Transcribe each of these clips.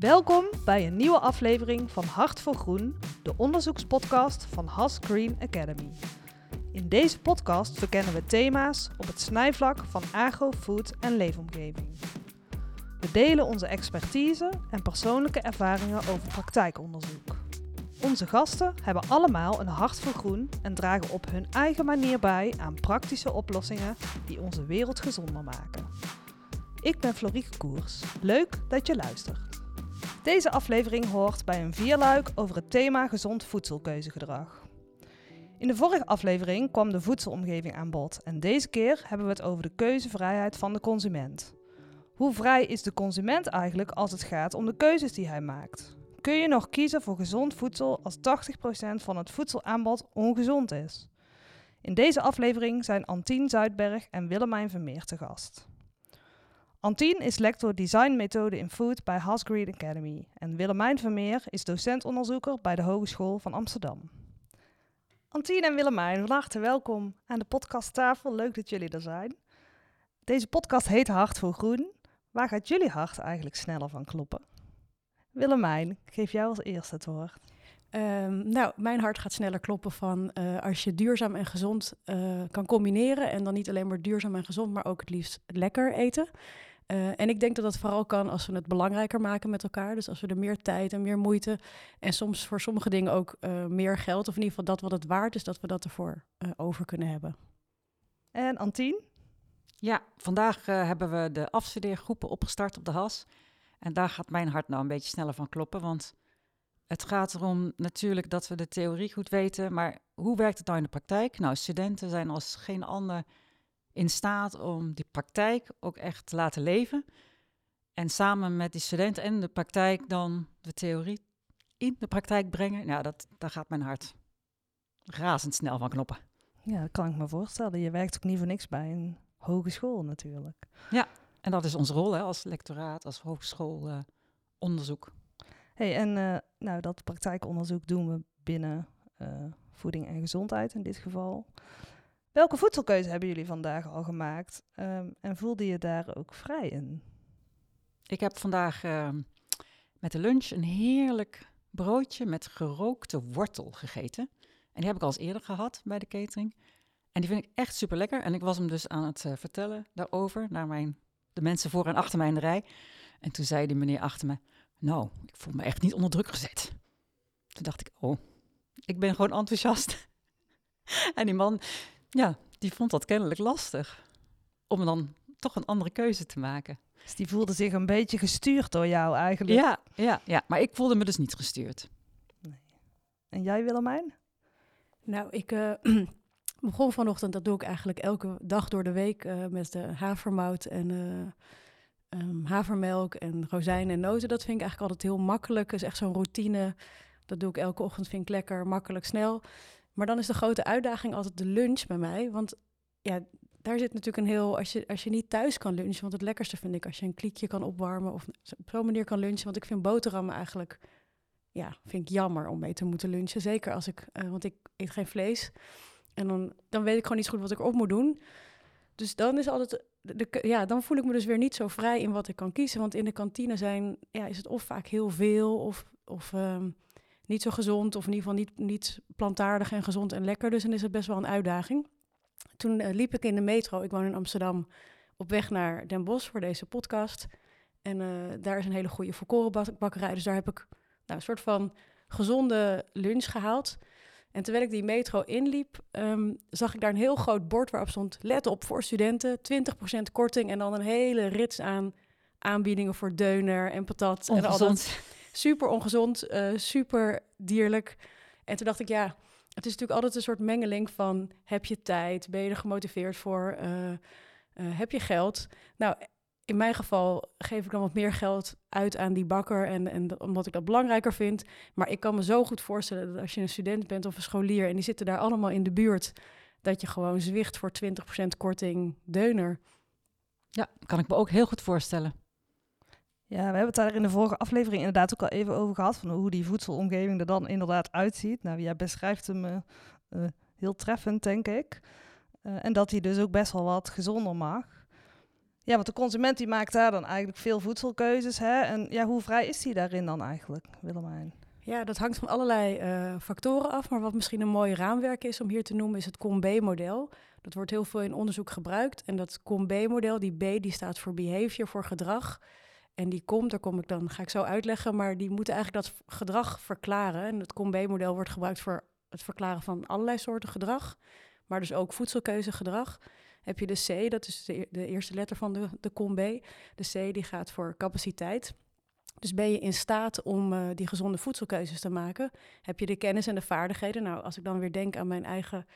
Welkom bij een nieuwe aflevering van Hart voor Groen, de onderzoekspodcast van Has Green Academy. In deze podcast verkennen we thema's op het snijvlak van agro, food en leefomgeving. We delen onze expertise en persoonlijke ervaringen over praktijkonderzoek. Onze gasten hebben allemaal een hart voor groen en dragen op hun eigen manier bij aan praktische oplossingen die onze wereld gezonder maken. Ik ben Florieke Koers. Leuk dat je luistert. Deze aflevering hoort bij een vierluik over het thema gezond voedselkeuzegedrag. In de vorige aflevering kwam de voedselomgeving aan bod en deze keer hebben we het over de keuzevrijheid van de consument. Hoe vrij is de consument eigenlijk als het gaat om de keuzes die hij maakt? Kun je nog kiezen voor gezond voedsel als 80% van het voedselaanbod ongezond is? In deze aflevering zijn Antien Zuidberg en Willemijn Vermeer te gast. Antien is lector Design Methode in Food bij Hasgreen Academy en Willemijn Vermeer is docentonderzoeker bij de Hogeschool van Amsterdam. Antien en Willemijn, van harte welkom aan de podcasttafel. Leuk dat jullie er zijn. Deze podcast heet Hart voor Groen. Waar gaat jullie hart eigenlijk sneller van kloppen? Willemijn, ik geef jou als eerste het woord. Um, nou, mijn hart gaat sneller kloppen van uh, als je duurzaam en gezond uh, kan combineren. En dan niet alleen maar duurzaam en gezond, maar ook het liefst lekker eten. Uh, en ik denk dat dat vooral kan als we het belangrijker maken met elkaar. Dus als we er meer tijd en meer moeite en soms voor sommige dingen ook meer geld, of in ieder geval dat wat het waard is, dat we dat ervoor over kunnen hebben. En Antien? Ja, vandaag hebben we de afstudeergroepen opgestart op de HAS. En daar gaat mijn hart nou een beetje sneller van kloppen, want het gaat erom natuurlijk dat we de theorie goed weten, maar hoe werkt het nou in de praktijk? Nou, studenten zijn als geen ander in staat om die praktijk ook echt te laten leven. En samen met die studenten en de praktijk dan de theorie in de praktijk brengen. Nou, dat, daar gaat mijn hart razendsnel van knoppen. Ja, dat kan ik me voorstellen. Je werkt ook niet voor niks bij een hogeschool natuurlijk. Ja, en dat is onze rol hè, als lectoraat, als hogeschoolonderzoek. Uh, hey, en uh, nou, dat praktijkonderzoek doen we binnen uh, voeding en gezondheid in dit geval. Welke voedselkeuze hebben jullie vandaag al gemaakt? Um, en voelde je daar ook vrij in? Ik heb vandaag uh, met de lunch een heerlijk broodje met gerookte wortel gegeten. En die heb ik al eens eerder gehad bij de catering. En die vind ik echt super lekker. En ik was hem dus aan het uh, vertellen daarover naar mijn, de mensen voor en achter mij in de rij. En toen zei die meneer achter me: Nou, ik voel me echt niet onder druk gezet. Toen dacht ik: Oh, ik ben gewoon enthousiast. en die man, ja, die vond dat kennelijk lastig. Om dan toch een andere keuze te maken. Dus die voelde zich een beetje gestuurd door jou eigenlijk. Ja, ja, ja. maar ik voelde me dus niet gestuurd. Nee. En jij Willemijn? Nou, ik uh, begon vanochtend, dat doe ik eigenlijk elke dag door de week... Uh, met de havermout en uh, um, havermelk en rozijnen en noten. Dat vind ik eigenlijk altijd heel makkelijk. Dat is echt zo'n routine. Dat doe ik elke ochtend, vind ik lekker, makkelijk, snel. Maar dan is de grote uitdaging altijd de lunch bij mij. Want ja, daar zit natuurlijk een heel. Als je, als je niet thuis kan lunchen. Want het lekkerste vind ik als je een kliekje kan opwarmen. Of op zo'n manier kan lunchen. Want ik vind boterhammen eigenlijk. Ja, vind ik jammer om mee te moeten lunchen. Zeker als ik. Uh, want ik eet geen vlees. En dan, dan weet ik gewoon niet goed wat ik op moet doen. Dus dan is altijd. De, ja, dan voel ik me dus weer niet zo vrij in wat ik kan kiezen. Want in de kantine zijn, ja, is het of vaak heel veel of, of um, niet zo gezond, of in ieder geval niet, niet plantaardig en gezond en lekker. Dus dan is het best wel een uitdaging. Toen uh, liep ik in de metro, ik woon in Amsterdam, op weg naar Den Bosch voor deze podcast. En uh, daar is een hele goede volkorenbakkerij. Dus daar heb ik nou, een soort van gezonde lunch gehaald. En terwijl ik die metro inliep, um, zag ik daar een heel groot bord waarop stond: let op voor studenten, 20% korting. En dan een hele rits aan aanbiedingen voor deuner en patat. En al dat. Super ongezond, uh, super dierlijk. En toen dacht ik, ja, het is natuurlijk altijd een soort mengeling van: heb je tijd? Ben je er gemotiveerd voor? Uh, uh, heb je geld? Nou, in mijn geval geef ik dan wat meer geld uit aan die bakker. En, en omdat ik dat belangrijker vind. Maar ik kan me zo goed voorstellen dat als je een student bent of een scholier. en die zitten daar allemaal in de buurt. dat je gewoon zwicht voor 20% korting deuner. Ja, kan ik me ook heel goed voorstellen. Ja, we hebben het daar in de vorige aflevering inderdaad ook al even over gehad. Van hoe die voedselomgeving er dan inderdaad uitziet. Nou, jij beschrijft hem uh, uh, heel treffend, denk ik. Uh, en dat hij dus ook best wel wat gezonder mag. Ja, want de consument die maakt daar dan eigenlijk veel voedselkeuzes. Hè? En ja, hoe vrij is die daarin dan eigenlijk, Willemijn? Ja, dat hangt van allerlei eh, factoren af. Maar wat misschien een mooi raamwerk is om hier te noemen, is het COM-B-model. Dat wordt heel veel in onderzoek gebruikt. En dat COM-B-model, die B, die staat voor behavior, voor gedrag. En die komt, daar kom ik dan, ga ik zo uitleggen, maar die moeten eigenlijk dat gedrag verklaren. En het COM-B-model wordt gebruikt voor het verklaren van allerlei soorten gedrag, maar dus ook voedselkeuzegedrag. Heb je de C, dat is de, de eerste letter van de, de COM-B. De C die gaat voor capaciteit. Dus ben je in staat om uh, die gezonde voedselkeuzes te maken? Heb je de kennis en de vaardigheden? Nou, als ik dan weer denk aan mijn eigen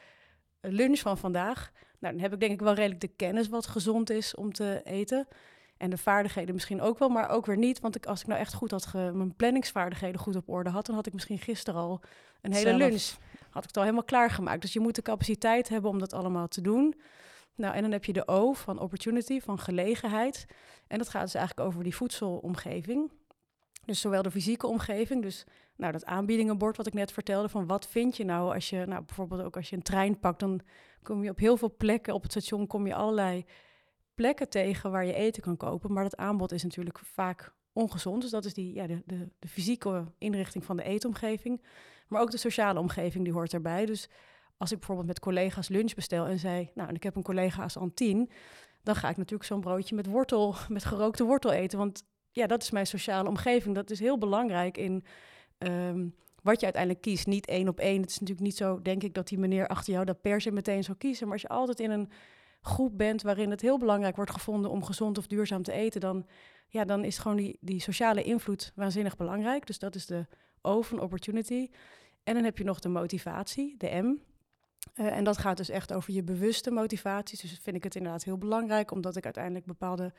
lunch van vandaag, nou, dan heb ik denk ik wel redelijk de kennis wat gezond is om te eten. En de vaardigheden misschien ook wel, maar ook weer niet. Want ik, als ik nou echt goed had, mijn planningsvaardigheden goed op orde had, dan had ik misschien gisteren al een hele lunch. Had ik het al helemaal klaargemaakt. Dus je moet de capaciteit hebben om dat allemaal te doen. Nou, en dan heb je de O van opportunity, van gelegenheid. En dat gaat dus eigenlijk over die voedselomgeving. Dus zowel de fysieke omgeving, dus nou, dat aanbiedingenbord wat ik net vertelde, van wat vind je nou als je, nou bijvoorbeeld ook als je een trein pakt, dan kom je op heel veel plekken op het station, kom je allerlei plekken tegen waar je eten kan kopen. Maar dat aanbod is natuurlijk vaak ongezond. Dus dat is die, ja, de, de, de fysieke inrichting van de eetomgeving. Maar ook de sociale omgeving, die hoort erbij. Dus als ik bijvoorbeeld met collega's lunch bestel en zei... nou, en ik heb een collega's Antien... dan ga ik natuurlijk zo'n broodje met wortel, met gerookte wortel eten. Want ja, dat is mijn sociale omgeving. Dat is heel belangrijk in... Ehm, wat je uiteindelijk kiest, niet één op één. Het is natuurlijk niet zo, denk ik, dat die meneer achter jou dat per se meteen zou kiezen. Maar als je altijd in een groep bent waarin het heel belangrijk wordt gevonden om gezond of duurzaam te eten, dan, ja, dan is gewoon die, die sociale invloed waanzinnig belangrijk. Dus dat is de O van opportunity. En dan heb je nog de motivatie, de M. Uh, en dat gaat dus echt over je bewuste motivaties. Dus vind ik het inderdaad heel belangrijk, omdat ik uiteindelijk bepaalde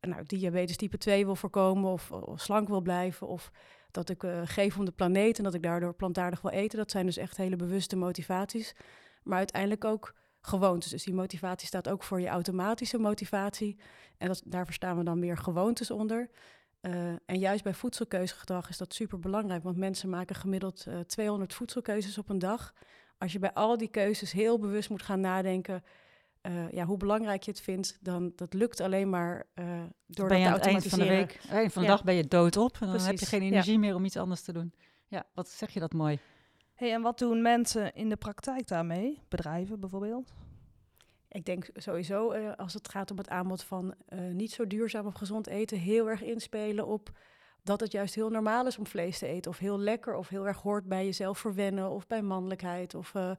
uh, nou, diabetes type 2 wil voorkomen of, slank wil blijven. Of dat ik uh, geef om de planeet en dat ik daardoor plantaardig wil eten. Dat zijn dus echt hele bewuste motivaties. Maar uiteindelijk ook gewoontes. Dus die motivatie staat ook voor je automatische motivatie. En dat, daar verstaan we dan meer gewoontes onder. Uh, en juist bij voedselkeuzegedrag is dat super belangrijk, want mensen maken gemiddeld uh, 200 voedselkeuzes op een dag. Als je bij al die keuzes heel bewust moet gaan nadenken, uh, ja, hoe belangrijk je het vindt, dan dat lukt alleen maar door ben je dat aan het eind van de week, eind van de Ja. dag ben je doodop en dan heb je geen ja. energie meer om iets anders te doen. Ja, wat zeg je dat mooi. Hey, en wat doen mensen in de praktijk daarmee? Bedrijven bijvoorbeeld? Ik denk sowieso, eh, als het gaat om het aanbod van eh, niet zo duurzaam of gezond eten, heel erg inspelen op dat het juist heel normaal is om vlees te eten. Of heel lekker, of heel erg hoort bij jezelf verwennen, of bij mannelijkheid. Of, eh,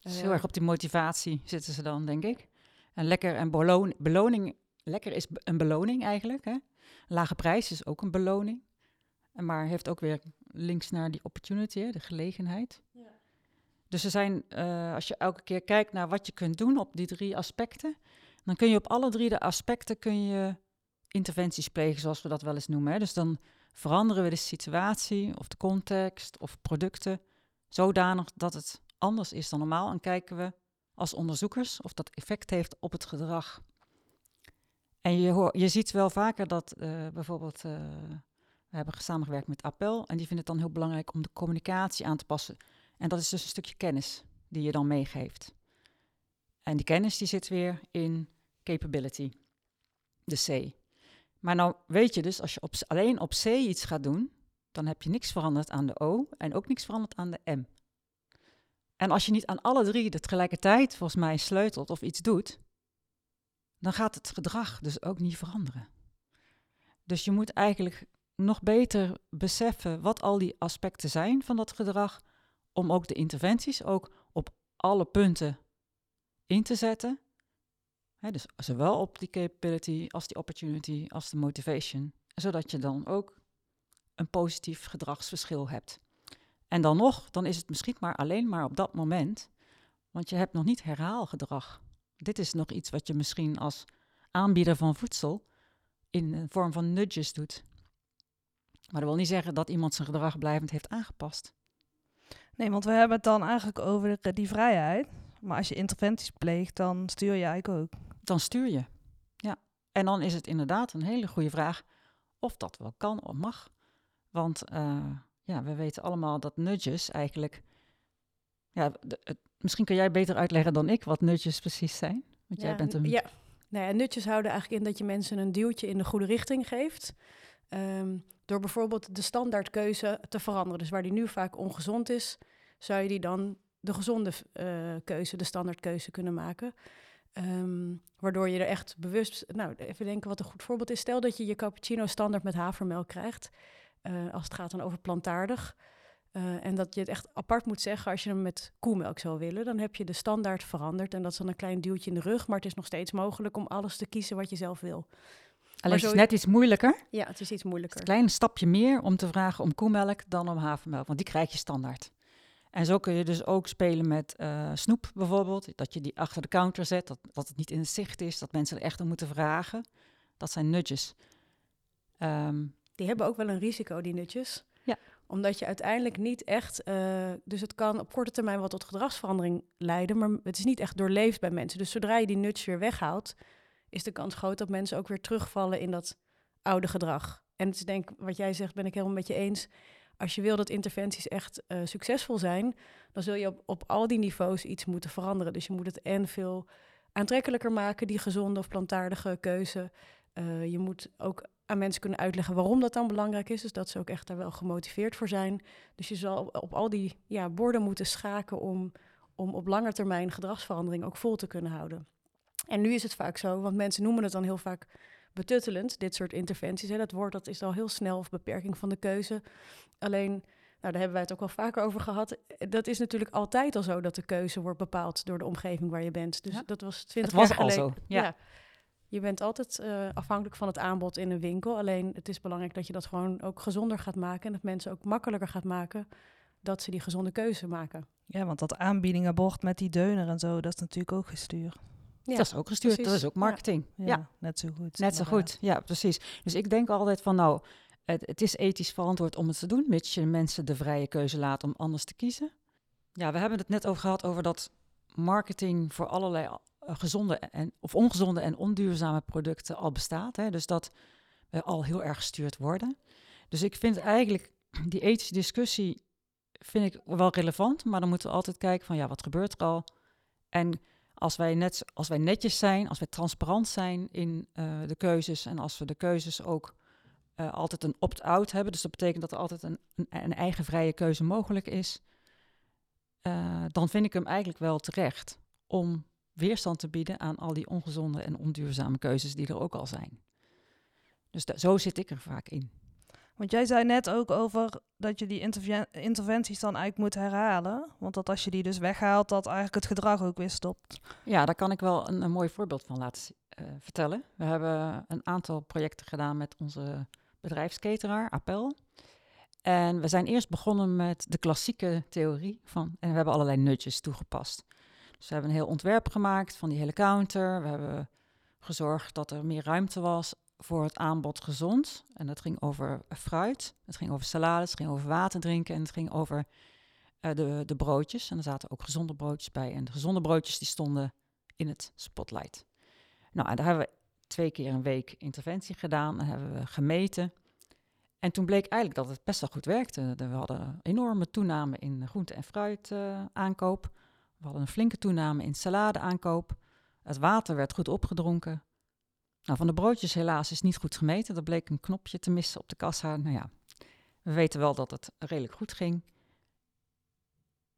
Dus heel erg op die motivatie zitten ze dan, denk ik. En lekker en beloon, beloning, lekker is een beloning eigenlijk. Hè? Lage prijs is ook een beloning. Maar heeft ook weer links naar die opportunity, de gelegenheid. Ja. Dus er zijn, eh, als je elke keer kijkt naar wat je kunt doen op die drie aspecten, dan kun je op alle drie de aspecten kun je interventies plegen, zoals we dat wel eens noemen. Hè. Dus dan veranderen we de situatie of de context of producten zodanig dat het anders is dan normaal. En kijken we als onderzoekers of dat effect heeft op het gedrag. En je, hoor, je ziet wel vaker dat eh, bijvoorbeeld, eh, we hebben samengewerkt met Appel en die vinden het dan heel belangrijk om de communicatie aan te passen. En dat is dus een stukje kennis die je dan meegeeft. En die kennis die zit weer in capability, de C. Maar nou weet je dus, als je op, alleen op C iets gaat doen, dan heb je niks veranderd aan de O en ook niks veranderd aan de M. En als je niet aan alle drie tegelijkertijd volgens mij sleutelt of iets doet, dan gaat het gedrag dus ook niet veranderen. Dus je moet eigenlijk nog beter beseffen wat al die aspecten zijn van dat gedrag, om ook de interventies ook op alle punten in te zetten. Dus zowel op die capability als die opportunity als de motivation, zodat je dan ook een positief gedragsverschil hebt. En dan nog, dan is het misschien maar alleen maar op dat moment, want je hebt nog niet herhaalgedrag. Dit is nog iets wat je misschien als aanbieder van voedsel in een vorm van nudges doet. Maar dat wil niet zeggen dat iemand zijn gedrag blijvend heeft aangepast. Nee, want we hebben het dan eigenlijk over de- die vrijheid. Maar als je interventies pleegt, dan stuur je eigenlijk ook. Dan stuur je. Ja. En dan is het inderdaad een hele goede vraag of dat wel kan of mag. Want eh, ja, we weten allemaal dat nudges eigenlijk. Ja, de- het- misschien kun jij beter uitleggen dan ik wat nudges precies zijn. Want jij bent een Ja, Nou ja, nutjes houden eigenlijk in dat je mensen een duwtje in de goede richting geeft. Ehm, door bijvoorbeeld de standaardkeuze te veranderen. Dus waar die nu vaak ongezond is, zou je die dan de gezonde uh, keuze, de standaardkeuze kunnen maken. Ehm, waardoor je er echt bewust, nou even denken wat een goed voorbeeld is. Stel dat je je cappuccino standaard met havermelk krijgt, uh, als het gaat dan over plantaardig. Uh, en dat je het echt apart moet zeggen als je hem met koemelk zou willen. Dan heb je de standaard veranderd en dat is dan een klein duwtje in de rug. Maar het is nog steeds mogelijk om alles te kiezen wat je zelf wil. Alleen het is net iets moeilijker. Ja, het is iets moeilijker. een klein stapje meer om te vragen om koemelk dan om havermelk, want die krijg je standaard. En zo kun je dus ook spelen met uh, snoep bijvoorbeeld. Dat je die achter de counter zet, dat, dat het niet in het zicht is, dat mensen er echt om moeten vragen. Dat zijn nudges. Um, die hebben ook wel een risico, die nutjes. Ja. Omdat je uiteindelijk niet echt... Uh, dus het kan op korte termijn wat tot gedragsverandering leiden... maar het is niet echt doorleefd bij mensen. Dus zodra je die nudge weer weghaalt... is de kans groot dat mensen ook weer terugvallen in dat oude gedrag. En het denk wat jij zegt, ben ik helemaal met je eens als je wil dat interventies echt uh, succesvol zijn, dan zul je op, op al die niveaus iets moeten veranderen. Dus je moet het en veel aantrekkelijker maken, die gezonde of plantaardige keuze. Uh, je moet ook aan mensen kunnen uitleggen waarom dat dan belangrijk is. Dus dat ze ook echt daar wel gemotiveerd voor zijn. Dus je zal op al die ja, borden moeten schaken om, om op lange termijn gedragsverandering ook vol te kunnen houden. En nu is het vaak zo, want mensen noemen het dan heel vaak betuttelend, dit soort interventies. Hè. Dat woord dat is al heel snel of beperking van de keuze. Alleen, nou, daar hebben wij het ook wel vaker over gehad. Dat is natuurlijk altijd al zo dat de keuze wordt bepaald door de omgeving waar je bent. Dus dat was 20 het was jaar geleden. Al zo, ja. Je bent altijd uh, afhankelijk van het aanbod in een winkel. Alleen het is belangrijk dat je dat gewoon ook gezonder gaat maken. En dat mensen ook makkelijker gaat maken dat ze die gezonde keuze maken. Ja, want dat aanbiedingenbord met die deuner en zo, dat is natuurlijk ook gestuurd. Ja, dat is ook gestuurd, dat is ook marketing. Ja, ja. net zo goed. Net zo goed, ja, precies. Dus ik denk altijd van, nou, het, het, is ethisch verantwoord om het te doen, mits je mensen de vrije keuze laat om anders te kiezen. Ja, we hebben het net over gehad over dat marketing voor allerlei uh, gezonde en, of ongezonde en onduurzame producten al bestaat. Hè? Dus dat we al heel erg gestuurd worden. Dus ik vind eigenlijk die ethische discussie vind ik wel relevant, maar dan moeten we altijd kijken van ja, wat gebeurt er al? En als wij, net, als wij netjes zijn, als wij transparant zijn in uh, de keuzes en als we de keuzes ook uh, altijd een opt-out hebben, dus dat betekent dat er altijd een, een, eigen vrije keuze mogelijk is, uh, dan vind ik hem eigenlijk wel terecht om weerstand te bieden aan al die ongezonde en onduurzame keuzes die er ook al zijn. Dus zo zit ik er vaak in. Want jij zei net ook over dat je die interventies dan eigenlijk moet herhalen. Want dat als je die dus weghaalt, dat eigenlijk het gedrag ook weer stopt. Ja, daar kan ik wel een, mooi voorbeeld van laten uh, vertellen. We hebben een aantal projecten gedaan met onze bedrijfsketeraar, Appel. En we zijn eerst begonnen met de klassieke theorie van, en we hebben allerlei nutjes toegepast. Dus we hebben een heel ontwerp gemaakt van die hele counter. We hebben gezorgd dat er meer ruimte was voor het aanbod gezond. En dat ging over fruit, het ging over salades, het ging over water drinken en het ging over uh, de, de broodjes. En er zaten ook gezonde broodjes bij. En de gezonde broodjes die stonden in het spotlight. Nou, en daar hebben we twee keer een week interventie gedaan en hebben we gemeten. En toen bleek eigenlijk dat het best wel goed werkte. We hadden een enorme toename in groente- en fruit uh, aankoop. We hadden een flinke toename in salade aankoop. Het water werd goed opgedronken. Nou, van de broodjes helaas is niet goed gemeten. Er bleek een knopje te missen op de kassa. Nou ja, we weten wel dat het redelijk goed ging.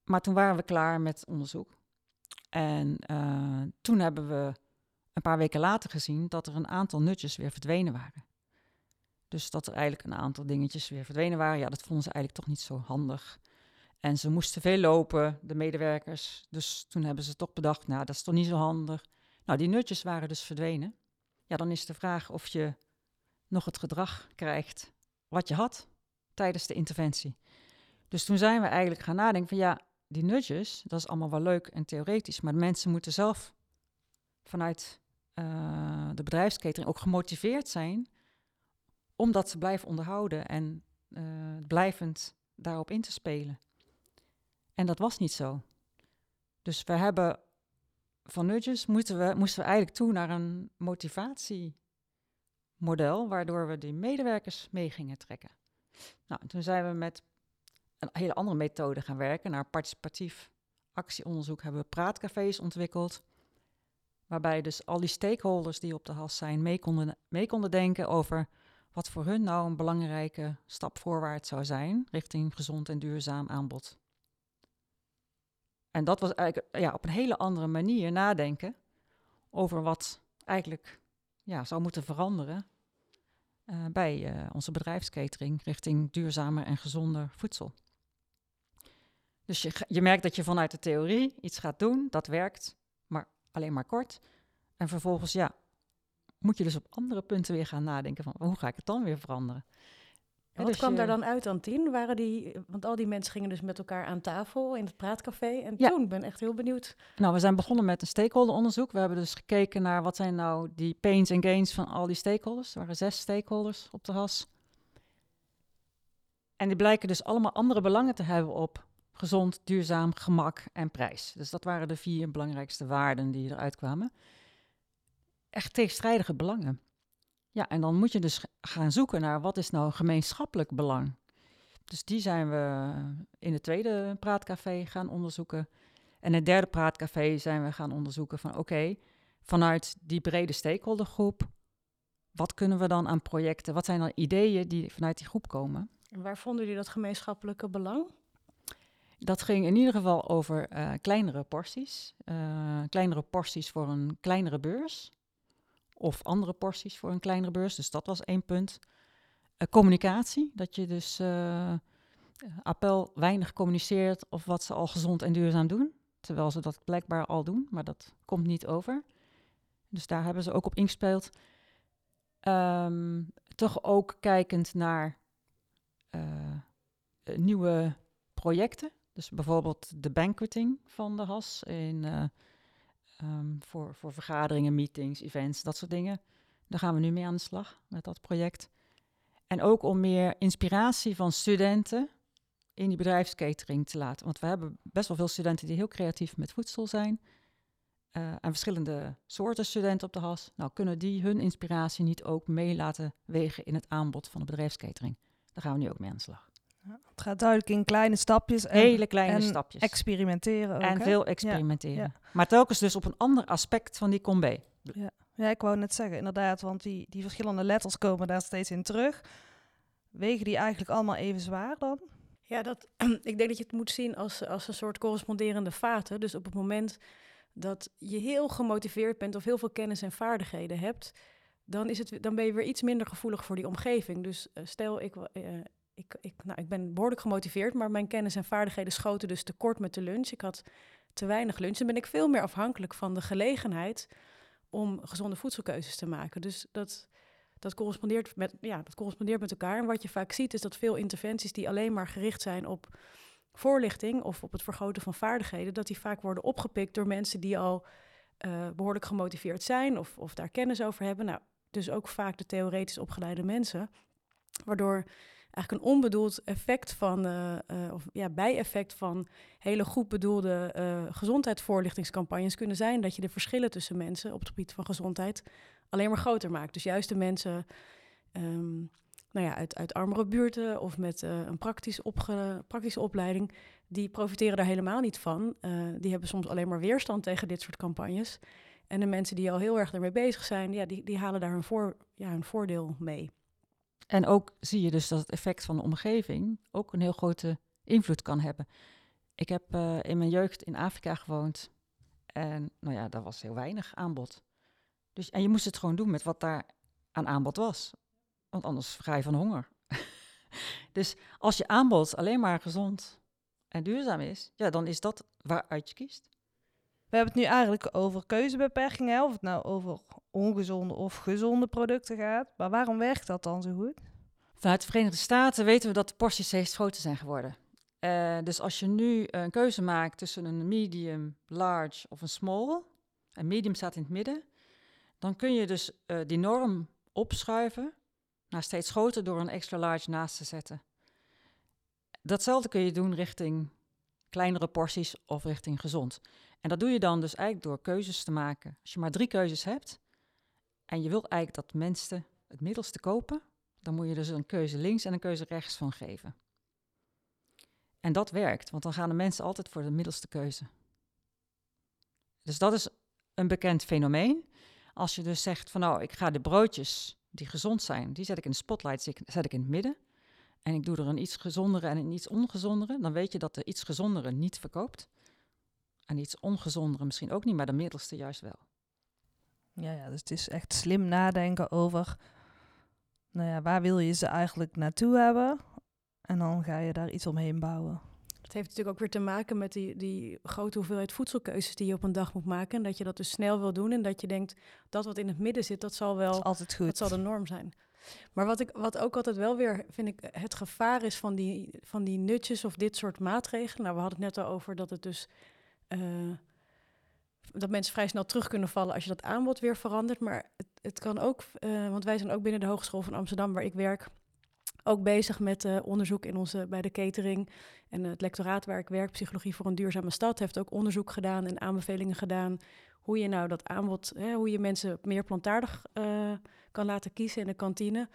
Maar toen waren we klaar met onderzoek. En uh, toen hebben we een paar weken later gezien dat er een aantal nutjes weer verdwenen waren. Dus dat er eigenlijk een aantal dingetjes weer verdwenen waren. Ja, dat vonden ze eigenlijk toch niet zo handig. En ze moesten veel lopen, de medewerkers. Dus toen hebben ze toch bedacht, nou, dat is toch niet zo handig. Nou, die nutjes waren dus verdwenen. Ja, dan is de vraag of je nog het gedrag krijgt wat je had tijdens de interventie. Dus toen zijn we eigenlijk gaan nadenken van ja, die nudges, dat is allemaal wel leuk en theoretisch, maar mensen moeten zelf vanuit uh, de bedrijfsketering ook gemotiveerd zijn om dat te blijven onderhouden en uh, blijvend daarop in te spelen. En dat was niet zo. Dus we hebben van nudges moesten we, moesten we eigenlijk toe naar een motivatiemodel, waardoor we die medewerkers mee gingen trekken. Nou, toen zijn we met een hele andere methode gaan werken, naar participatief actieonderzoek hebben we praatcafés ontwikkeld, Waarbij dus al die stakeholders die op de has zijn mee konden, mee konden denken over wat voor hun nou een belangrijke stap voorwaarts zou zijn richting gezond en duurzaam aanbod. En dat was eigenlijk ja, op een hele andere manier nadenken over wat eigenlijk ja, zou moeten veranderen uh, bij uh, onze bedrijfskatering richting duurzamer en gezonder voedsel. Dus je, je merkt dat je vanuit de theorie iets gaat doen, dat werkt, maar alleen maar kort. En vervolgens, ja, moet je dus op andere punten weer gaan nadenken van hoe ga ik het dan weer veranderen. En wat dus kwam daar dan uit aan tien? Waren die, want al die mensen gingen dus met elkaar aan tafel in het praatcafé. En ja. toen ben ik echt heel benieuwd. Nou, we zijn begonnen met een stakeholderonderzoek. We hebben dus gekeken naar wat zijn nou die pains en gains van al die stakeholders. Er waren zes stakeholders op de has. En die blijken dus allemaal andere belangen te hebben op gezond, duurzaam, gemak en prijs. Dus dat waren de vier belangrijkste waarden die eruit kwamen. Echt tegenstrijdige belangen. Ja, en dan moet je dus gaan zoeken naar wat is nou gemeenschappelijk belang. Dus die zijn we in het tweede praatcafé gaan onderzoeken. En in het derde praatcafé zijn we gaan onderzoeken van oké, vanuit die brede stakeholdergroep, wat kunnen we dan aan projecten, wat zijn dan ideeën die vanuit die groep komen? En waar vonden jullie dat gemeenschappelijke belang? Dat ging in ieder geval over uh, kleinere porties. Uh, kleinere porties voor een kleinere beurs of andere porties voor een kleinere beurs. Dus dat was één punt. Uh, communicatie, dat je dus uh, appel weinig communiceert of wat ze al gezond en duurzaam doen. Terwijl ze dat blijkbaar al doen, maar dat komt niet over. Dus daar hebben ze ook op ingespeeld. Um, toch ook kijkend naar uh, nieuwe projecten. Dus bijvoorbeeld de banqueting van de HAS in Um, voor, voor vergaderingen, meetings, events, dat soort dingen. Daar gaan we nu mee aan de slag met dat project. En ook om meer inspiratie van studenten in die bedrijfskatering te laten. Want we hebben best wel veel studenten die heel creatief met voedsel zijn. Uh, en verschillende soorten studenten op de HAS. Nou, kunnen die hun inspiratie niet ook mee laten wegen in het aanbod van de bedrijfskatering? Daar gaan we nu ook mee aan de slag. Ja, het gaat duidelijk in kleine stapjes. En, Hele kleine stapjes. Experimenteren ook, En veel experimenteren. Maar telkens dus op een ander aspect van die combi. Ja. ja, ik wou net zeggen, inderdaad, want die, die verschillende letters komen daar steeds in terug. Wegen die eigenlijk allemaal even zwaar dan? Ja, dat, ik denk dat je het moet zien als, als een soort corresponderende vaten. Dus op het moment dat je heel gemotiveerd bent of heel veel kennis en vaardigheden hebt, dan, is het, dan ben je weer iets minder gevoelig voor die omgeving. Dus uh, stel, ik, uh, ik, ik, nou, ik ben behoorlijk gemotiveerd, maar mijn kennis en vaardigheden schoten dus tekort met de lunch. Ik had te weinig lunch en ben ik veel meer afhankelijk van de gelegenheid om gezonde voedselkeuzes te maken. Dus dat, dat, correspondeert met, ja, dat correspondeert met elkaar. En wat je vaak ziet is dat veel interventies die alleen maar gericht zijn op voorlichting of op het vergroten van vaardigheden, dat die vaak worden opgepikt door mensen die al uh, behoorlijk gemotiveerd zijn of, of daar kennis over hebben. Nou, dus ook vaak de theoretisch opgeleide mensen. Waardoor eigenlijk een onbedoeld effect van, uh, uh, of ja, bijeffect van hele goed bedoelde uh, gezondheidsvoorlichtingscampagnes kunnen zijn dat je de verschillen tussen mensen op het gebied van gezondheid alleen maar groter maakt. Dus juist de mensen um, nou ja, uit, uit armere buurten of met een praktisch praktische opleiding, die profiteren daar helemaal niet van. die hebben soms alleen maar weerstand tegen dit soort campagnes. En de mensen die al heel erg ermee bezig zijn, ja, die, die halen daar hun, voor, ja, hun voordeel mee. En ook zie je dus dat het effect van de omgeving ook een heel grote invloed kan hebben. Ik heb uh, in mijn jeugd in Afrika gewoond en nou ja, daar was heel weinig aanbod. Dus, en je moest het gewoon doen met wat daar aan aanbod was. Want anders ga je van honger. dus als je aanbod alleen maar gezond en duurzaam is, ja, dan is dat waaruit je kiest. We hebben het nu eigenlijk over keuzebeperkingen, of het nou over ongezonde of gezonde producten gaat. Maar waarom werkt dat dan zo goed? Vanuit de Verenigde Staten weten we dat de porties steeds groter zijn geworden. Uh, dus als je nu een keuze maakt tussen een medium, large of een small, en medium staat in het midden, dan kun je dus uh, die norm opschuiven naar steeds groter door een extra large naast te zetten. Datzelfde kun je doen richting kleinere porties of richting gezond. En dat doe je dan dus eigenlijk door keuzes te maken. Als je maar drie keuzes hebt en je wilt eigenlijk dat mensen het middelste kopen, dan moet je dus een keuze links en een keuze rechts van geven. En dat werkt, want dan gaan de mensen altijd voor de middelste keuze. Dus dat is een bekend fenomeen. Als je dus zegt van nou, ik ga de broodjes die gezond zijn, die zet ik in de spotlight, zet ik in het midden. En ik doe er een iets gezondere en een iets ongezondere. Dan weet je dat de iets gezondere niet verkoopt. En iets ongezondere misschien ook niet, maar de middelste juist wel. Ja, ja, dus het is echt slim nadenken over, nou ja, waar wil je ze eigenlijk naartoe hebben? En dan ga je daar iets omheen bouwen. Het heeft natuurlijk ook weer te maken met die, die grote hoeveelheid voedselkeuzes die je op een dag moet maken. En dat je dat dus snel wil doen. En dat je denkt, dat wat in het midden zit, dat zal Dat wel altijd goed. dat zal de norm zijn. Maar wat, ik, wat ook altijd wel weer, vind ik, het gevaar is van die, van die nutjes of dit soort maatregelen. Nou, we hadden het net al over dat het dus... eh, dat mensen vrij snel terug kunnen vallen als je dat aanbod weer verandert. Maar het, het kan ook, eh, want wij zijn ook binnen de Hogeschool van Amsterdam, waar ik werk, ook bezig met eh, onderzoek in onze, bij de catering. En het lectoraat waar ik werk, Psychologie voor een Duurzame Stad, heeft ook onderzoek gedaan en aanbevelingen gedaan. Hoe je nou dat aanbod, hè, hoe je mensen meer plantaardig kan laten kiezen in de kantine.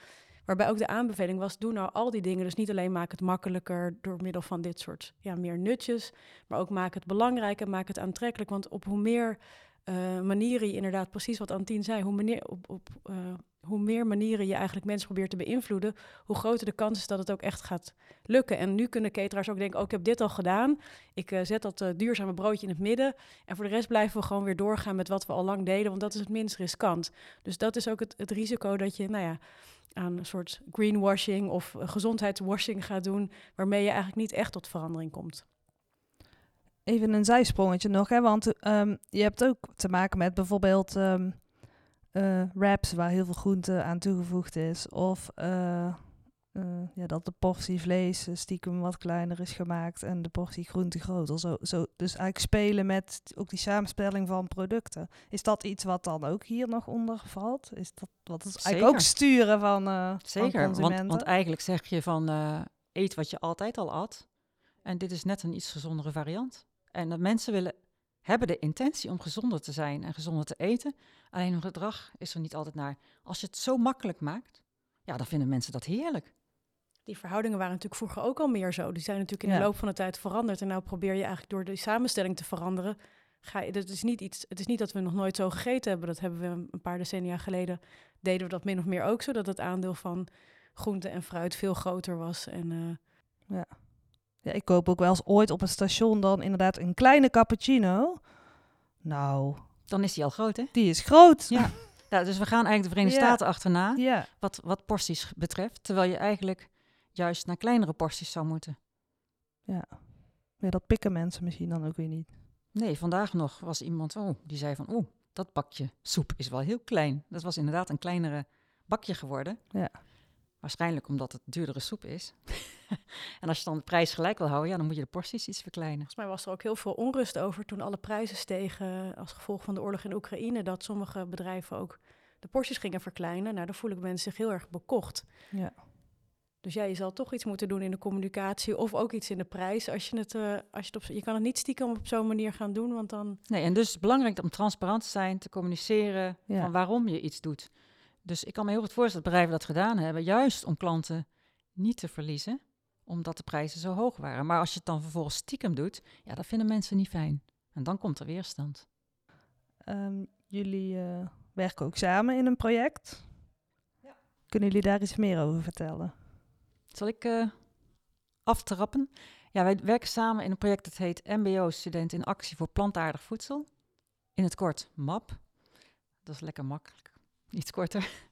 Waarbij ook de aanbeveling was, doe nou al die dingen. Dus niet alleen maak het makkelijker door middel van dit soort ja, meer nutjes. Maar ook maak het belangrijker, maak het aantrekkelijk. Want op hoe meer eh, manieren je inderdaad, precies wat Antien zei, hoe, meneer, op, op, eh, hoe meer manieren je eigenlijk mensen probeert te beïnvloeden, hoe groter de kans is dat het ook echt gaat lukken. En nu kunnen cateraars ook denken, oh, ik heb dit al gedaan. Ik eh, zet dat eh, duurzame broodje in het midden. En voor de rest blijven we gewoon weer doorgaan met wat we al lang deden, want dat is het minst riskant. Dus dat is ook het, het risico dat je, nou ja, aan een soort greenwashing of eh, gezondheidswashing gaat doen, waarmee je eigenlijk niet echt tot verandering komt. Even een zijsprongetje nog, hè, want ehm, je hebt ook te maken met bijvoorbeeld ehm, eh, wraps waar heel veel groente aan toegevoegd is. Of eh, eh, ja, dat de portie vlees stiekem wat kleiner is gemaakt en de portie groente groter. Zo, zo, dus eigenlijk spelen met ook die samenstelling van producten. Is dat iets wat dan ook hier nog onder valt? Is dat wat is eigenlijk Zeker. ook sturen van, van Zeker, want, want eigenlijk zeg je van eet wat je altijd al at. En dit is net een iets gezondere variant. En dat mensen willen, hebben de intentie om gezonder te zijn en gezonder te eten. Alleen hun gedrag is er niet altijd naar. Als je het zo makkelijk maakt, ja, dan vinden mensen dat heerlijk. Die verhoudingen waren natuurlijk vroeger ook al meer zo. Die zijn natuurlijk in Ja. de loop van de tijd veranderd. En nou probeer je eigenlijk door de samenstelling te veranderen. Ga je, dat is niet iets, het is niet dat we nog nooit zo gegeten hebben. Dat hebben we een paar decennia geleden. Deden we dat min of meer ook zo. Dat het aandeel van groente en fruit veel groter was. En eh, Ja, ik koop ook wel eens ooit op een station dan inderdaad een kleine cappuccino. Nou, Dan is die al groot, hè? die is groot. Ja. Ja, dus we gaan eigenlijk de Verenigde Ja. Staten achterna, Ja. wat, wat porties betreft. Terwijl je eigenlijk juist naar kleinere porties zou moeten. Ja, dat pikken mensen misschien dan ook weer niet. Nee, vandaag nog was iemand, oh, die zei van, oeh, dat bakje soep is wel heel klein. Dat was inderdaad een kleinere bakje geworden. Ja. Waarschijnlijk omdat het duurdere soep is. en als je dan de prijs gelijk wil houden, ja, dan moet je de porties iets verkleinen. volgens mij was er ook heel veel onrust over toen alle prijzen stegen als gevolg van de oorlog in Oekraïne. Dat sommige bedrijven ook de porties gingen verkleinen. Nou, daar voelen mensen zich heel erg bekocht. Ja. Dus ja, je zal toch iets moeten doen in de communicatie of ook iets in de prijs. Als je het, eh, als je het op, je kan het niet stiekem op zo'n manier gaan doen, want dan Nee, en dus het is belangrijk om transparant te zijn, te communiceren Ja. van waarom je iets doet. Dus ik kan me heel goed voorstellen dat bedrijven dat gedaan hebben, juist om klanten niet te verliezen, omdat de prijzen zo hoog waren. Maar als je het dan vervolgens stiekem doet, ja, dat vinden mensen niet fijn. En dan komt er weerstand. Ehm, jullie eh, werken ook samen in een project. Kunnen jullie daar iets meer over vertellen? Zal ik eh, aftrappen? Ja, wij werken samen in een project dat heet MBO Student in Actie voor Plantaardig Voedsel. In het kort MAP. Dat is lekker makkelijk, iets korter.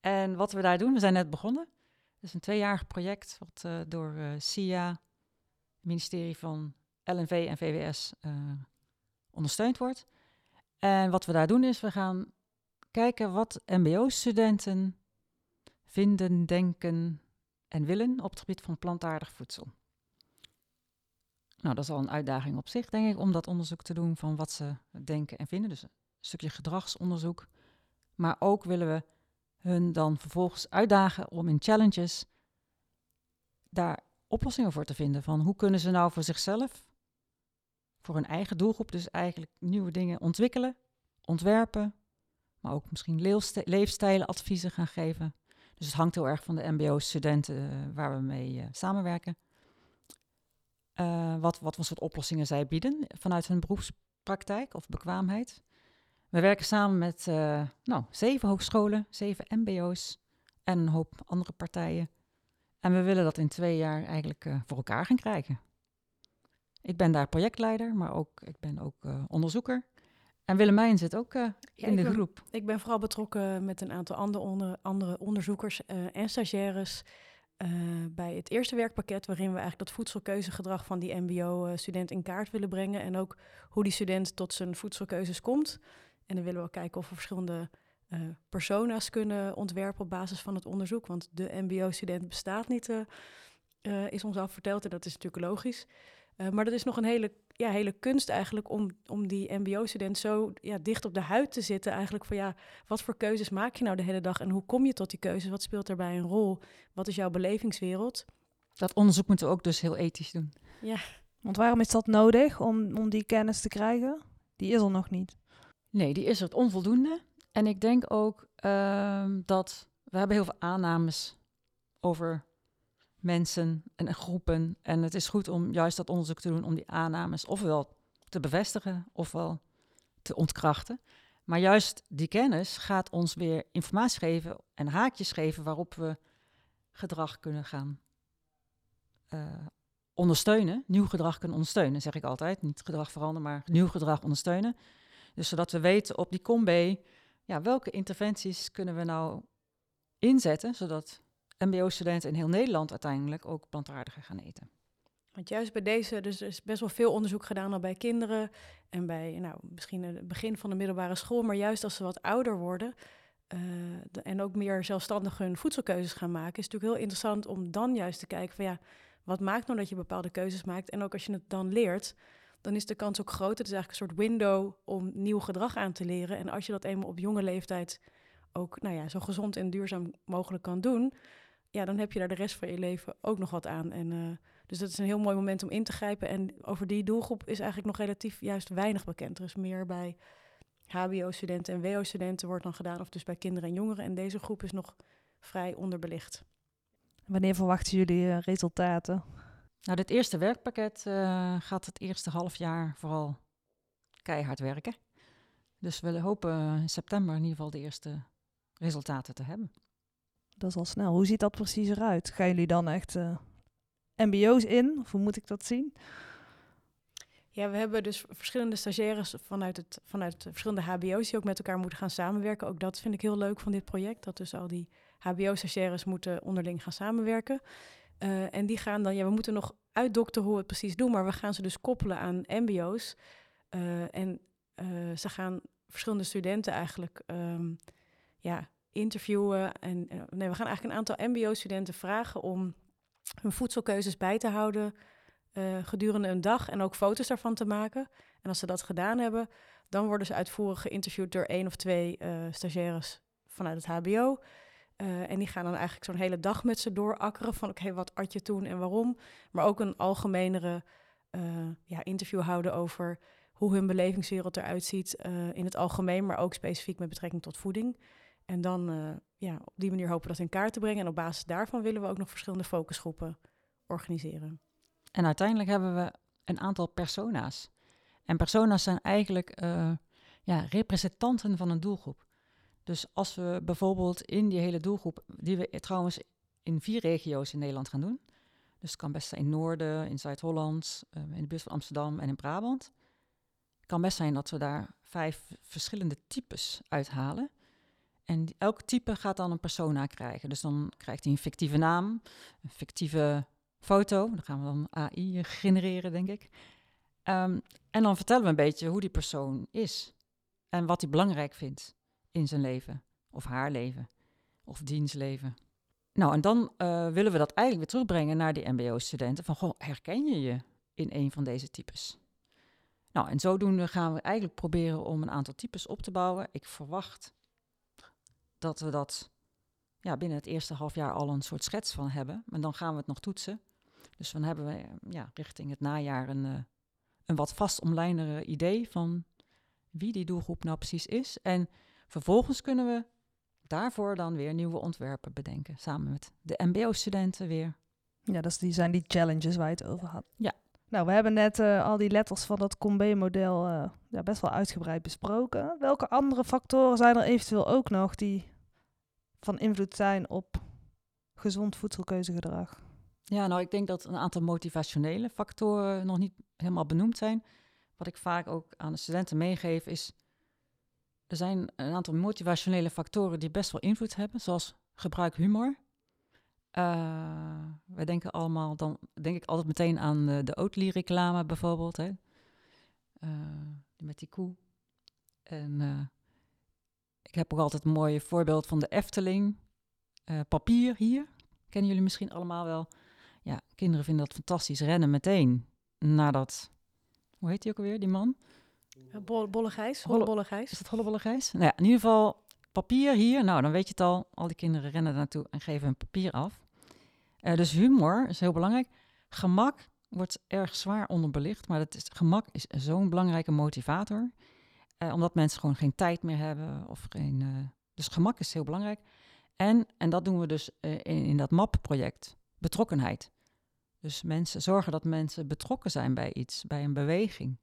En wat we daar doen, we zijn net begonnen. Het is een tweejarig project wat eh, door eh SIA, het ministerie van LNV en VWS eh, ondersteund wordt. En wat we daar doen is, we gaan kijken wat MBO-studenten vinden, denken en willen op het gebied van plantaardig voedsel. Nou, dat is al een uitdaging op zich, denk ik, om dat onderzoek te doen van wat ze denken en vinden. Dus een stukje gedragsonderzoek. Maar ook willen we hun dan vervolgens uitdagen om in challenges daar oplossingen voor te vinden. Van hoe kunnen ze nou voor zichzelf, voor hun eigen doelgroep, dus eigenlijk nieuwe dingen ontwikkelen, ontwerpen, maar ook misschien leefstijlenadviezen gaan geven. Dus het hangt heel erg van de MBO-studenten eh, waar we mee eh, samenwerken. Eh, wat, wat voor soort oplossingen zij bieden vanuit hun beroepspraktijk of bekwaamheid. We werken samen met uh, nou, zeven hogescholen, zeven MBO's en een hoop andere partijen. En we willen dat in twee jaar eigenlijk uh, voor elkaar gaan krijgen. Ik ben daar projectleider, maar ook, ik ben ook uh, onderzoeker. En Willemijn zit ook uh, Ja, in de ben- groep. Ik ben vooral betrokken met een aantal andere, onder, andere onderzoekers eh, en stagiaires eh, bij het eerste werkpakket, waarin we eigenlijk dat voedselkeuzegedrag van die MBO-student in kaart willen brengen. En ook hoe die student tot zijn voedselkeuzes komt. En dan willen we kijken of we verschillende eh, persona's kunnen ontwerpen op basis van het onderzoek. Want de MBO-student bestaat niet, eh, eh, is ons al verteld. En dat is natuurlijk logisch. Eh, maar dat is nog een hele, ja, hele kunst eigenlijk om, om die MBO-student zo ja, dicht op de huid te zitten. Eigenlijk van ja, wat voor keuzes maak je nou de hele dag en hoe kom je tot die keuzes? Wat speelt daarbij een rol? Wat is jouw belevingswereld? Dat onderzoek moeten we ook dus heel ethisch doen. Want waarom is dat nodig om, om die kennis te krijgen? Die is er nog niet. Nee, die is er het onvoldoende. En ik denk ook ehm, dat we hebben heel veel aannames over mensen en groepen. En het is goed om juist dat onderzoek te doen om die aannames ofwel te bevestigen ofwel te ontkrachten. Maar juist die kennis gaat ons weer informatie geven en haakjes geven waarop we gedrag kunnen gaan eh, ondersteunen. Nieuw gedrag kunnen ondersteunen, zeg ik altijd. Niet gedrag veranderen, maar nieuw gedrag ondersteunen. Dus zodat we weten op die combi, ja, welke interventies kunnen we nou inzetten, zodat MBO-studenten in heel Nederland uiteindelijk ook plantaardiger gaan eten. Want juist bij deze, dus er is best wel veel onderzoek gedaan al bij kinderen en bij nou, misschien het begin van de middelbare school, maar juist als ze wat ouder worden eh, en ook meer zelfstandig hun voedselkeuzes gaan maken, is natuurlijk heel interessant om dan juist te kijken van ja, wat maakt nou dat je bepaalde keuzes maakt? En ook als je het dan leert, dan is de kans ook groter. Het is eigenlijk een soort window om nieuw gedrag aan te leren. En als je dat eenmaal op jonge leeftijd ook nou ja, zo gezond en duurzaam mogelijk kan doen, ja, dan heb je daar de rest van je leven ook nog wat aan. En eh, dus dat is een heel mooi moment om in te grijpen. En over die doelgroep is eigenlijk nog relatief juist weinig bekend. Er is meer bij HBO-studenten en WO-studenten wordt dan gedaan, of dus bij kinderen en jongeren. En deze groep is nog vrij onderbelicht. Wanneer verwachten jullie eh, resultaten? Nou, dit eerste werkpakket eh, gaat het eerste half jaar vooral keihard werken. Dus we hopen in september in ieder geval de eerste resultaten te hebben. Dat is al snel. Hoe ziet dat precies eruit? Gaan jullie dan echt eh, MBO's in? Of hoe moet ik dat zien? Ja, we hebben dus verschillende stagiaires vanuit, het, vanuit de verschillende HBO's die ook met elkaar moeten gaan samenwerken. Ook dat vind ik heel leuk van dit project. Dat dus al die HBO-stagiaires moeten onderling gaan samenwerken. Eh, en die gaan dan, ja, we moeten nog uitdokteren hoe we het precies doen, maar we gaan ze dus koppelen aan MBO's. Eh, en eh, ze gaan verschillende studenten eigenlijk ehm, ja, interviewen. En nee, we gaan eigenlijk een aantal MBO-studenten vragen om hun voedselkeuzes bij te houden gedurende een dag en ook foto's daarvan te maken. En als ze dat gedaan hebben, dan worden ze uitvoerig geïnterviewd door één of twee stagiaires vanuit het HBO. Eh, en die gaan dan eigenlijk zo'n hele dag met ze doorakkeren van oké, wat at je toen en waarom. Maar ook een algemenere eh, ja, interview houden over hoe hun belevingswereld eruit ziet eh, in het algemeen, maar ook specifiek met betrekking tot voeding. En dan ja, op die manier hopen we dat in kaart te brengen. En op basis daarvan willen we ook nog verschillende focusgroepen organiseren. En uiteindelijk hebben we een aantal persona's. En persona's zijn eigenlijk ja, representanten van een doelgroep. Dus als we bijvoorbeeld in die hele doelgroep, die we trouwens in vier regio's in Nederland gaan doen. Dus het kan best zijn in Noorden, in Zuid-Holland, eh, in de buurt van Amsterdam en in Brabant. Het kan best zijn dat we daar vijf verschillende types uithalen. En elk type gaat dan een persona krijgen. Dus dan krijgt hij een fictieve naam, een fictieve foto. Dan gaan we dan AI genereren, denk ik. Ehm, en dan vertellen we een beetje hoe die persoon is. En wat hij belangrijk vindt in zijn leven. Of haar leven. Of dienstleven. Nou, en dan eh, willen we dat eigenlijk weer terugbrengen naar die MBO-studenten. Van, goh, herken je je in een van deze types? Nou, en zodoende gaan we eigenlijk proberen om een aantal types op te bouwen. Ik verwacht dat we dat ja, binnen het eerste half jaar al een soort schets van hebben. Maar dan gaan we het nog toetsen. Dus dan hebben we ja, richting het najaar een, eh, een wat vast omlijnere idee van wie die doelgroep nou precies is. En vervolgens kunnen we daarvoor dan weer nieuwe ontwerpen bedenken. Samen met de MBO-studenten weer. Ja, dat zijn die challenges waar je het over had. Nou, we hebben net eh, al die letters van dat Combe-model eh, ja, best wel uitgebreid besproken. Welke andere factoren zijn er eventueel ook nog die van invloed zijn op gezond voedselkeuzegedrag? Ja, nou, ik denk dat een aantal motivationele factoren nog niet helemaal benoemd zijn. Wat ik vaak ook aan de studenten meegeef is, er zijn een aantal motivationele factoren die best wel invloed hebben, zoals gebruik humor. Uh, wij denken allemaal, dan denk ik altijd meteen aan de, de Oatly-reclame bijvoorbeeld, hè? Uh, met die koe. En uh, ik heb ook altijd een mooi voorbeeld van de Efteling. papier hier, kennen jullie misschien allemaal wel. Ja, kinderen vinden dat fantastisch. Rennen meteen naar dat, hoe heet die ook alweer, die man? Bolle, bolle Gijs, Hollebolle Gijs. Is dat Hollebolle Gijs? Nou ja, in ieder geval papier hier. Nou, dan weet je het al. Al die kinderen rennen naartoe en geven hun papier af. Uh, dus humor is heel belangrijk. Gemak wordt erg zwaar onderbelicht, maar dat is, gemak is zo'n belangrijke motivator. Uh, omdat mensen gewoon geen tijd meer hebben. Of geen, uh, dus gemak is heel belangrijk. En, en dat doen we dus in, in dat MAP-project, betrokkenheid. Dus mensen zorgen dat mensen betrokken zijn bij iets, bij een beweging.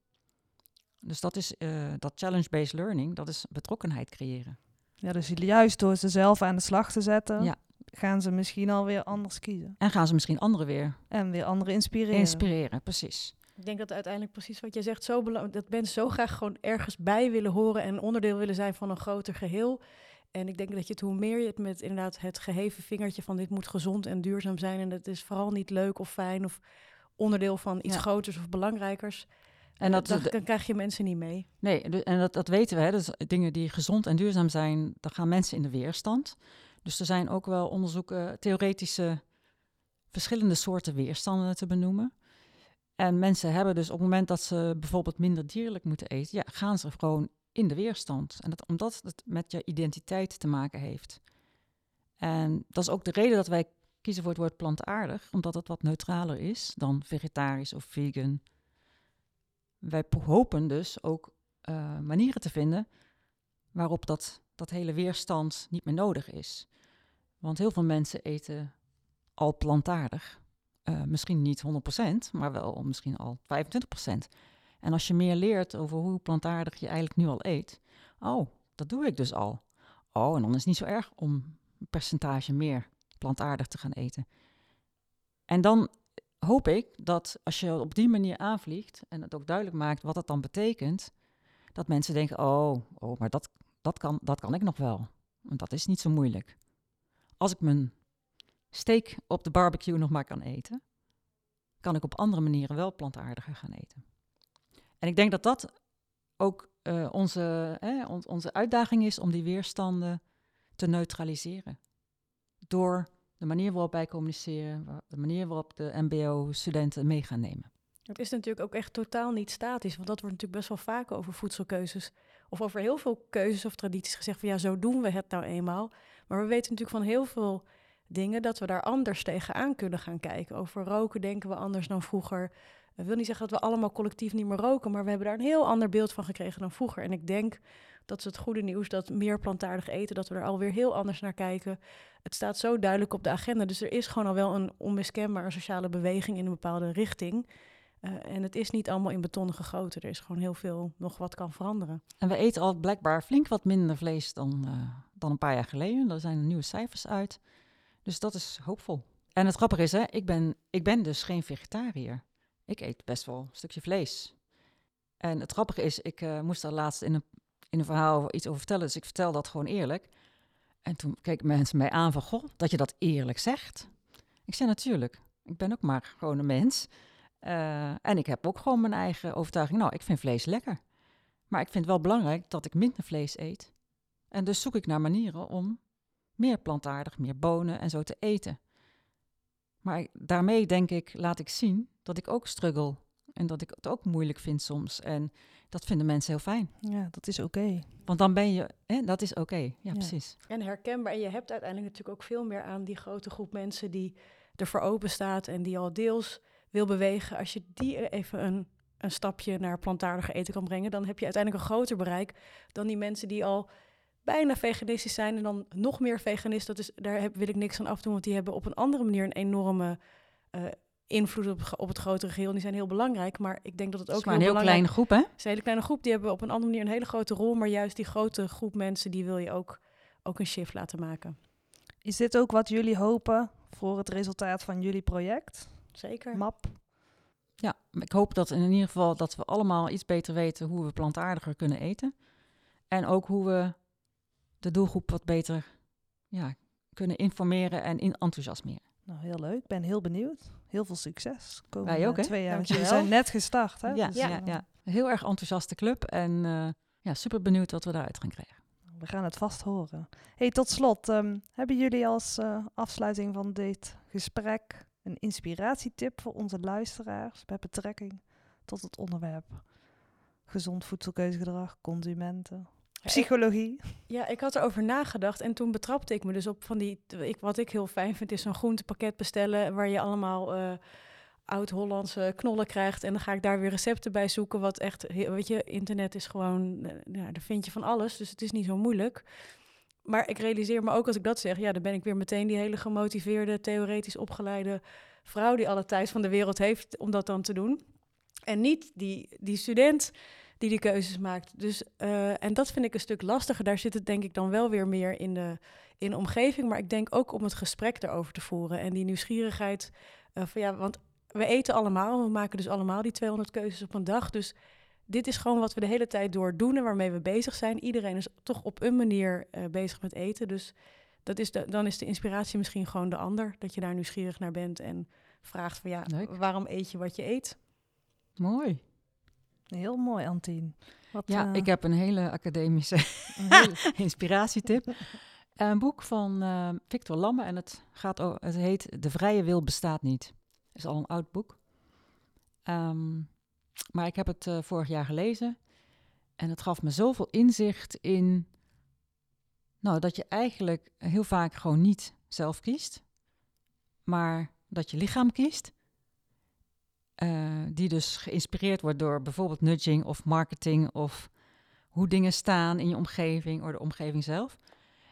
Dus dat is dat challenge-based learning, dat is betrokkenheid creëren. Ja, dus juist door ze zelf aan de slag te zetten, ja. gaan ze misschien alweer anders kiezen. En gaan ze misschien anderen weer. En weer anderen inspireren. Inspireren, precies. Ik denk dat uiteindelijk precies wat jij zegt, zo dat mensen zo graag gewoon ergens bij willen horen en onderdeel willen zijn van een groter geheel. En ik denk dat je het, hoe meer je het met inderdaad het geheven vingertje van dit moet gezond en duurzaam zijn en dat is vooral niet leuk of fijn of onderdeel van iets groters of belangrijkers. En dat, dan, dan krijg je mensen niet mee. Nee, en dat, dat weten we. Hè. Dus dingen die gezond en duurzaam zijn, dan gaan mensen in de weerstand. Dus er zijn ook wel onderzoeken, theoretische verschillende soorten weerstanden te benoemen. En mensen hebben dus op het moment dat ze bijvoorbeeld minder dierlijk moeten eten, ja, gaan ze gewoon in de weerstand. En dat, omdat het met je identiteit te maken heeft. En dat is ook de reden dat wij kiezen voor het woord plantaardig, omdat het wat neutraler is dan vegetarisch of vegan wij hopen dus ook uh, manieren te vinden waarop dat, dat hele weerstand niet meer nodig is. Want heel veel mensen eten al plantaardig. Uh, misschien niet 100%, maar wel misschien al 25%. En als je meer leert over hoe plantaardig je eigenlijk nu al eet, oh, dat doe ik dus al. Oh, en dan is het niet zo erg om een percentage meer plantaardig te gaan eten. En dan hoop ik dat als je op die manier aanvliegt en het ook duidelijk maakt wat dat dan betekent, dat mensen denken: oh, oh maar dat, dat, kan, dat kan ik nog wel. Want dat is niet zo moeilijk. Als ik mijn steak op de barbecue nog maar kan eten, kan ik op andere manieren wel plantaardiger gaan eten. En ik denk dat dat ook uh, onze, onze uitdaging is om die weerstanden te neutraliseren. Door de manier waarop wij communiceren, de manier waarop de MBO-studenten mee gaan nemen. Het is natuurlijk ook echt totaal niet statisch, want dat wordt natuurlijk best wel vaak over voedselkeuzes of over heel veel keuzes of tradities gezegd van ja, zo doen we het nou eenmaal. Maar we weten natuurlijk van heel veel dingen dat we daar anders tegenaan kunnen gaan kijken. Over roken denken we anders dan vroeger. Ik wil niet zeggen dat we allemaal collectief niet meer roken, maar we hebben daar een heel ander beeld van gekregen dan vroeger. En ik denk dat is het goede nieuws, dat meer plantaardig eten, dat we er alweer heel anders naar kijken. Het staat zo duidelijk op de agenda, dus er is gewoon al wel een onmiskenbare sociale beweging in een bepaalde richting. Uh, en het is niet allemaal in betonnen gegoten. Er is gewoon heel veel nog wat kan veranderen. En we eten al blijkbaar flink wat minder vlees dan, uh, dan een paar jaar geleden. Er zijn nieuwe cijfers uit. Dus dat is hoopvol. En het grappige is, hè, ik, ben, ik ben dus geen vegetariër. Ik eet best wel een stukje vlees. En het grappige is, ik uh, moest daar laatst in een in een verhaal iets over vertellen. Dus ik vertel dat gewoon eerlijk. En toen keken mensen mij aan van, goh, dat je dat eerlijk zegt. Ik zei natuurlijk, ik ben ook maar gewoon een mens. Uh, en ik heb ook gewoon mijn eigen overtuiging. Nou, ik vind vlees lekker. Maar ik vind wel belangrijk dat ik minder vlees eet. En dus zoek ik naar manieren om meer plantaardig, meer bonen en zo te eten. Maar daarmee denk ik, laat ik zien dat ik ook struggle. En dat ik het ook moeilijk vind soms. En dat vinden mensen heel fijn. Ja, dat is oké. Want dan ben je, hè, dat is oké. Ja, precies. En herkenbaar. En je hebt uiteindelijk natuurlijk ook veel meer aan die grote groep mensen die ervoor open staat en die al deels wil bewegen. Als je die even een, een stapje naar plantaardige eten kan brengen, dan heb je uiteindelijk een groter bereik dan die mensen die al bijna veganistisch zijn en dan nog meer veganist. Dat is, daar heb, wil ik niks aan afdoen, want die hebben op een andere manier een enorme uh, invloed op, op het grotere geheel. Die zijn heel belangrijk, maar ik denk dat het Het ook is maar een heel belangrijk kleine groep, hè? Het is een hele kleine groep, die hebben op een andere manier een hele grote rol. Maar juist die grote groep mensen, die wil je ook, ook een shift laten maken. Is dit ook wat jullie hopen voor het resultaat van jullie project? Zeker. MAP? Ja, ik hoop dat in ieder geval dat we allemaal iets beter weten hoe we plantaardiger kunnen eten. En ook hoe we de doelgroep wat beter ja, kunnen informeren en in enthousiasmeren. Nou, heel leuk. Ik ben heel benieuwd. Heel veel succes. Komende Wij ook, hè? Twee jaar. want Dankjewel. Jullie zijn net gestart, hè? Ja, Dus, ja. eh, Ja, Heel erg enthousiaste club en eh, ja, super benieuwd wat we daaruit gaan krijgen. We gaan het vast horen. Hey, tot slot, ehm, hebben jullie als eh, afsluiting van dit gesprek een inspiratietip voor onze luisteraars met betrekking tot het onderwerp gezond voedselkeuzegedrag, consumenten, psychologie? Ja, ik had erover nagedacht en toen betrapte ik me dus op van die... Ik, wat ik heel fijn vind is zo'n groentepakket bestellen... waar je allemaal eh, oud-Hollandse knollen krijgt. En dan ga ik daar weer recepten bij zoeken. Wat echt, weet je, internet is gewoon... ja, daar vind je van alles, dus het is niet zo moeilijk. Maar ik realiseer me ook als ik dat zeg... ja, dan ben ik weer meteen die hele gemotiveerde, theoretisch opgeleide vrouw... die alle tijd van de wereld heeft om dat dan te doen. En niet die, die student die die keuzes maakt. Dus, eh, en dat vind ik een stuk lastiger. Daar zit het denk ik dan wel weer meer in de, in de omgeving. Maar ik denk ook om het gesprek erover te voeren. En die nieuwsgierigheid eh, van ja, want we eten allemaal. We maken dus allemaal die 200 keuzes op een dag. Dus dit is gewoon wat we de hele tijd door doen en waarmee we bezig zijn. Iedereen is toch op een manier eh, bezig met eten. Dus dat is de, dan is de inspiratie misschien gewoon de ander. Dat je daar nieuwsgierig naar bent en vraagt van ja, Leuk. waarom eet je wat je eet? Mooi. Heel mooi, Antien. Wat, Ja, eh, ik heb een hele academische een inspiratietip. Een boek van eh, Victor Lamme en het, gaat het heet De Vrije Wil Bestaat Niet. is al een oud boek. Ehm, maar ik heb het eh, vorig jaar gelezen en het gaf me zoveel inzicht in nou, dat je eigenlijk heel vaak gewoon niet zelf kiest, maar dat je lichaam kiest. Eh, die dus geïnspireerd wordt door bijvoorbeeld nudging of marketing of hoe dingen staan in je omgeving of de omgeving zelf.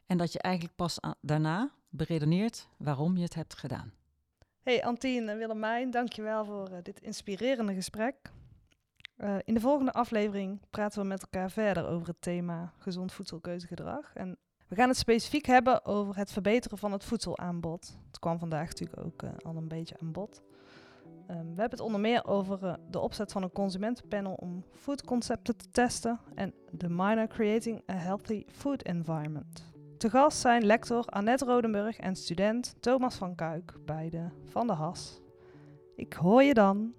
En dat je eigenlijk pas daarna beredeneert waarom je het hebt gedaan. Hey Antien en Willemijn, dankjewel voor eh, dit inspirerende gesprek. Eh, in de volgende aflevering praten we met elkaar verder over het thema gezond voedselkeuzegedrag. En we gaan het specifiek hebben over het verbeteren van het voedselaanbod. Het kwam vandaag natuurlijk ook al een beetje aan bod. Ehm, we hebben het onder meer over eh, de opzet van een consumentenpanel om foodconcepten te testen en de minor Creating a Healthy Food Environment. Te gast zijn lector Annette Rodenburg en student Thomas van Kuik, beide van de HAS. Ik hoor je dan.